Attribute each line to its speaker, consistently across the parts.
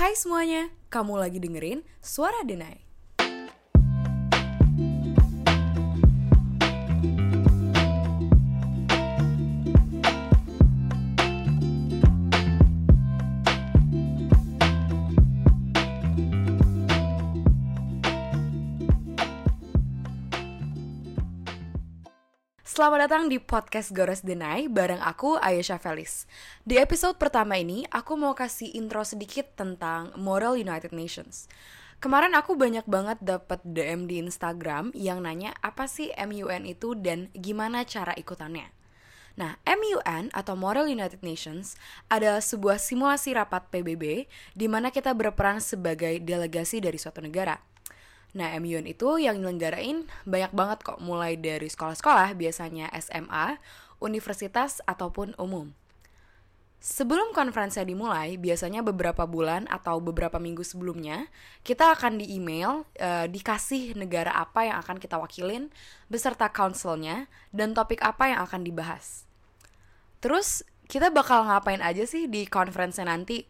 Speaker 1: Hai semuanya, kamu lagi dengerin Suara Denai. Selamat datang di podcast Gores Denai bareng aku Ayesha Felis. Di episode pertama ini aku mau kasih intro sedikit tentang Moral United Nations. Kemarin aku banyak banget dapat DM di Instagram yang nanya apa sih MUN itu dan gimana cara ikutannya. Nah, MUN atau Moral United Nations adalah sebuah simulasi rapat PBB di mana kita berperan sebagai delegasi dari suatu negara. Nah, MUN itu yang nyelenggarain banyak banget kok, mulai dari sekolah-sekolah, biasanya SMA, universitas, ataupun umum. Sebelum konferensi dimulai, biasanya beberapa bulan atau beberapa minggu sebelumnya, kita akan di email, e, dikasih negara apa yang akan kita wakilin, beserta counselnya, dan topik apa yang akan dibahas. Terus, kita bakal ngapain aja sih di konferensi nanti?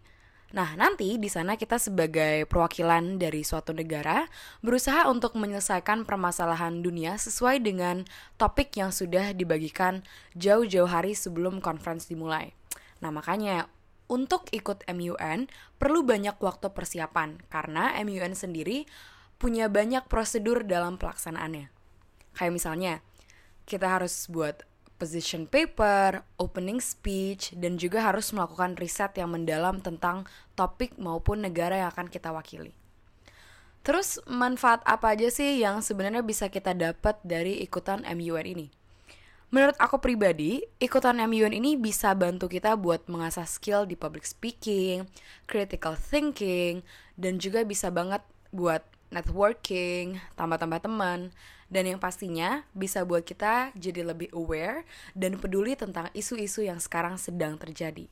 Speaker 1: Nah, nanti di sana kita sebagai perwakilan dari suatu negara berusaha untuk menyelesaikan permasalahan dunia sesuai dengan topik yang sudah dibagikan jauh-jauh hari sebelum konferensi dimulai. Nah, makanya untuk ikut MUN perlu banyak waktu persiapan karena MUN sendiri punya banyak prosedur dalam pelaksanaannya. Kayak misalnya, kita harus buat position paper, opening speech, dan juga harus melakukan riset yang mendalam tentang topik maupun negara yang akan kita wakili. Terus manfaat apa aja sih yang sebenarnya bisa kita dapat dari ikutan MUN ini? Menurut aku pribadi, ikutan MUN ini bisa bantu kita buat mengasah skill di public speaking, critical thinking, dan juga bisa banget buat networking, tambah-tambah teman, dan yang pastinya bisa buat kita jadi lebih aware dan peduli tentang isu-isu yang sekarang sedang terjadi.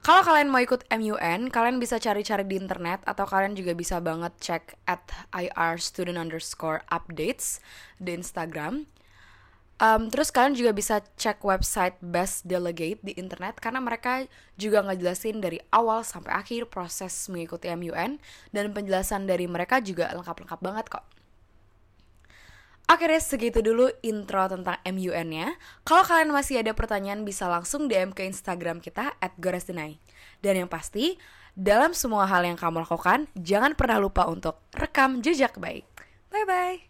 Speaker 1: Kalau kalian mau ikut MUN, kalian bisa cari-cari di internet atau kalian juga bisa banget cek at IR student underscore updates di Instagram. Um, terus kalian juga bisa cek website Best Delegate di internet karena mereka juga ngejelasin dari awal sampai akhir proses mengikuti MUN dan penjelasan dari mereka juga lengkap-lengkap banget kok. Oke deh, segitu dulu intro tentang MUN-nya. Kalau kalian masih ada pertanyaan bisa langsung DM ke Instagram kita at. Dan yang pasti, dalam semua hal yang kamu lakukan, jangan pernah lupa untuk rekam jejak baik. Bye-bye!